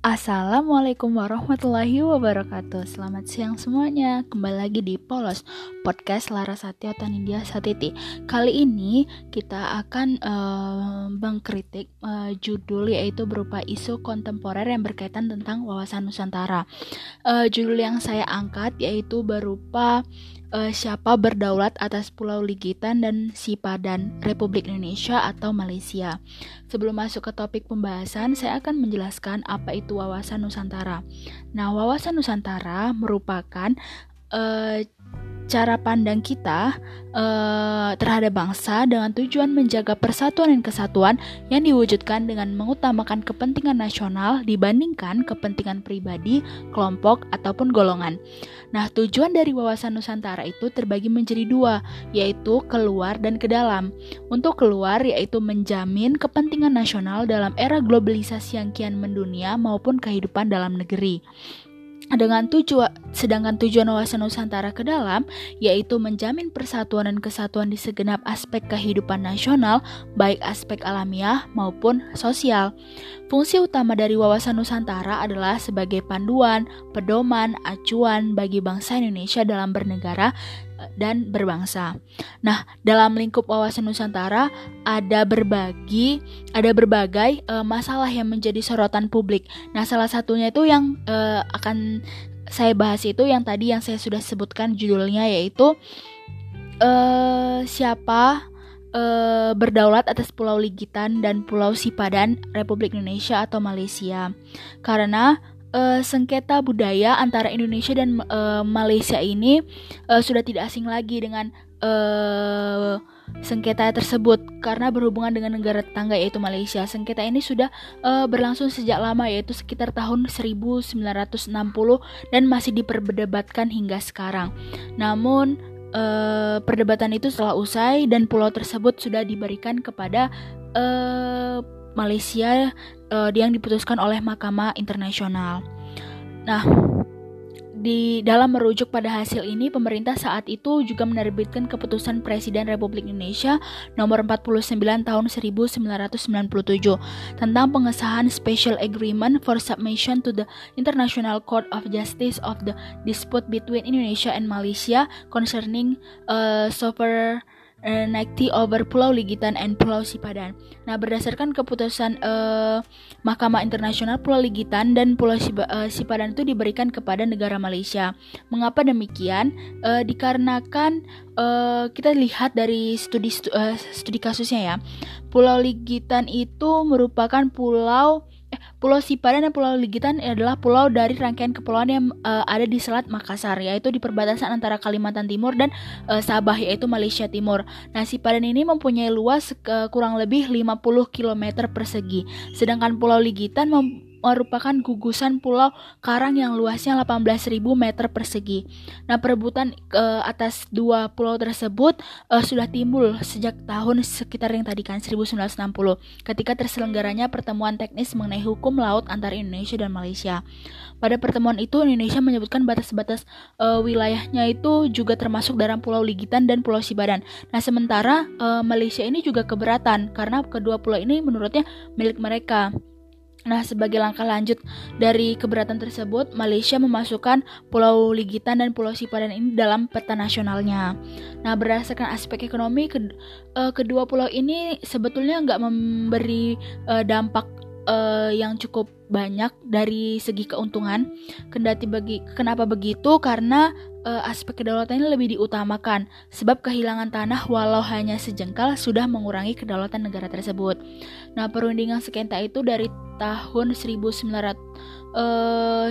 Assalamualaikum warahmatullahi wabarakatuh. Selamat siang semuanya. Kembali lagi di Polos Podcast Larasati atau Nindya Satiti. Kali ini kita akan uh, mengkritik uh, judul yaitu berupa isu kontemporer yang berkaitan tentang wawasan Nusantara. Uh, Judul yang saya angkat yaitu berupa uh, siapa berdaulat atas Pulau Ligitan dan Sipadan Republik Indonesia atau Malaysia. Sebelum masuk ke topik pembahasan, saya akan menjelaskan apa itu wawasan Nusantara. Nah, wawasan Nusantara merupakan uh, cara pandang kita uh, terhadap bangsa dengan tujuan menjaga persatuan dan kesatuan yang diwujudkan dengan mengutamakan kepentingan nasional dibandingkan kepentingan pribadi, kelompok, ataupun golongan. Nah, tujuan dari wawasan Nusantara itu terbagi menjadi dua, yaitu keluar dan ke dalam. Untuk keluar yaitu menjamin kepentingan nasional dalam era globalisasi yang kian mendunia maupun kehidupan dalam negeri dengan tujuan sedangkan tujuan wawasan Nusantara ke dalam yaitu menjamin persatuan dan kesatuan di segenap aspek kehidupan nasional baik aspek alamiah maupun sosial. Fungsi utama dari wawasan Nusantara adalah sebagai panduan, pedoman, acuan bagi bangsa Indonesia dalam bernegara dan berbangsa. Nah, dalam lingkup wawasan Nusantara ada berbagi ada berbagai uh, masalah yang menjadi sorotan publik. Nah, salah satunya itu yang uh, akan saya bahas itu yang tadi yang saya sudah sebutkan judulnya yaitu uh, siapa uh, berdaulat atas Pulau Ligitan dan Pulau Sipadan Republik Indonesia atau Malaysia. Karena uh, sengketa budaya antara Indonesia dan uh, Malaysia ini uh, sudah tidak asing lagi dengan uh, sengketa tersebut karena berhubungan dengan negara tetangga yaitu Malaysia. Sengketa ini sudah uh, berlangsung sejak lama yaitu sekitar tahun 1960 dan masih diperdebatkan hingga sekarang. Namun uh, perdebatan itu telah usai dan pulau tersebut sudah diberikan kepada uh, Malaysia uh, yang diputuskan oleh Mahkamah Internasional. Nah, di dalam merujuk pada hasil ini, pemerintah saat itu juga menerbitkan keputusan Presiden Republik Indonesia nomor 49 tahun 1997 tentang pengesahan Special Agreement for Submission to the International Court of Justice of the Dispute between Indonesia and Malaysia concerning uh, sovereign uh, over Pulau Ligitan and Pulau Sipadan. Nah, berdasarkan keputusan uh, Mahkamah Internasional Pulau Ligitan dan Pulau uh, Sipadan itu diberikan kepada negara Malaysia. Mengapa demikian? Uh, dikarenakan uh, kita lihat dari studi uh, studi kasusnya ya. Pulau Ligitan itu merupakan pulau Pulau Sipadan dan Pulau Ligitan adalah pulau dari rangkaian kepulauan yang uh, ada di Selat Makassar, yaitu di perbatasan antara Kalimantan Timur dan uh, Sabah, yaitu Malaysia Timur. Nah, Sipadan ini mempunyai luas uh, kurang lebih 50 km persegi, sedangkan Pulau Ligitan mem merupakan gugusan pulau karang yang luasnya 18.000 meter persegi. Nah, perebutan uh, atas dua pulau tersebut uh, sudah timbul sejak tahun sekitar yang tadi kan 1960 ketika terselenggaranya pertemuan teknis mengenai hukum laut antara Indonesia dan Malaysia. Pada pertemuan itu Indonesia menyebutkan batas-batas uh, wilayahnya itu juga termasuk dalam Pulau Ligitan dan Pulau Sibadan. Nah, sementara uh, Malaysia ini juga keberatan karena kedua pulau ini menurutnya milik mereka. Nah, sebagai langkah lanjut dari keberatan tersebut, Malaysia memasukkan Pulau Ligitan dan Pulau Sipadan ini dalam peta nasionalnya. Nah, berdasarkan aspek ekonomi, ke, uh, kedua pulau ini sebetulnya nggak memberi uh, dampak uh, yang cukup banyak dari segi keuntungan. Kendati bagi kenapa begitu? Karena uh, aspek kedaulatan ini lebih diutamakan sebab kehilangan tanah walau hanya sejengkal sudah mengurangi kedaulatan negara tersebut. Nah, perundingan sengketa itu dari tahun 1900 uh,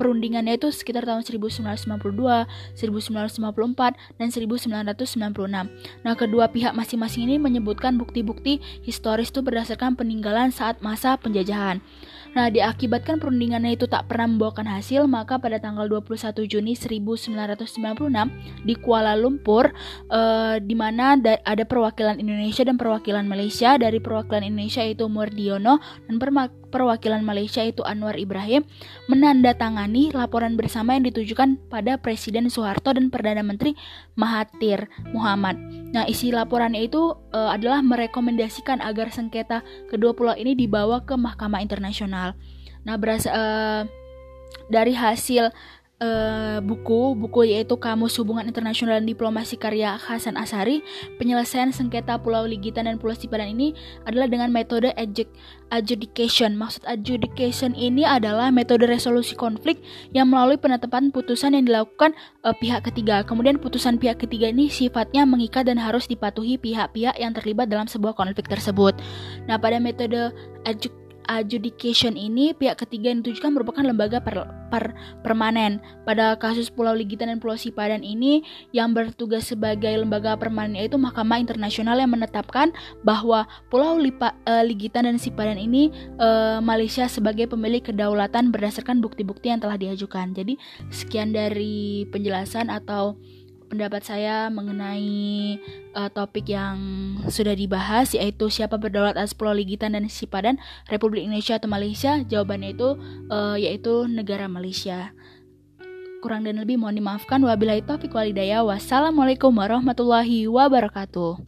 perundingannya itu sekitar tahun 1952, 1954, dan 1996. Nah, kedua pihak masing-masing ini menyebutkan bukti-bukti historis itu berdasarkan peninggalan saat masa penjajahan. Nah, diakibatkan perundingannya itu tak pernah membawakan hasil, maka pada tanggal 21 Juni 1996 di Kuala Lumpur, eh, di mana ada perwakilan Indonesia dan perwakilan Malaysia. Dari perwakilan Indonesia itu Murdiono dan perwakilan Malaysia itu Anwar Ibrahim menandatangani laporan bersama yang ditujukan pada Presiden Soeharto dan Perdana Menteri Mahathir Muhammad. Nah, isi laporannya itu uh, adalah merekomendasikan agar sengketa kedua pulau ini dibawa ke Mahkamah Internasional internasional. Nah, berasa uh, dari hasil uh, buku buku yaitu Kamus Hubungan Internasional dan Diplomasi karya Hasan Asari penyelesaian sengketa Pulau Ligitan dan Pulau Sipadan ini adalah dengan metode adjudication. Maksud adjudication ini adalah metode resolusi konflik yang melalui penetapan putusan yang dilakukan uh, pihak ketiga. Kemudian putusan pihak ketiga ini sifatnya mengikat dan harus dipatuhi pihak-pihak yang terlibat dalam sebuah konflik tersebut. Nah pada metode adjudication adjudication ini pihak ketiga yang ditujukan merupakan lembaga per, per, permanen. Pada kasus Pulau Ligitan dan Pulau Sipadan ini yang bertugas sebagai lembaga permanen yaitu Mahkamah Internasional yang menetapkan bahwa Pulau Lipa, uh, Ligitan dan Sipadan ini uh, Malaysia sebagai pemilik kedaulatan berdasarkan bukti-bukti yang telah diajukan. Jadi sekian dari penjelasan atau pendapat saya mengenai uh, topik yang sudah dibahas yaitu siapa berdaulat atas Pulau Ligitan dan Sipadan, Republik Indonesia atau Malaysia? Jawabannya itu uh, yaitu negara Malaysia. Kurang dan lebih mohon dimaafkan. Wabillahi taufiq walhidayah. Wassalamualaikum warahmatullahi wabarakatuh.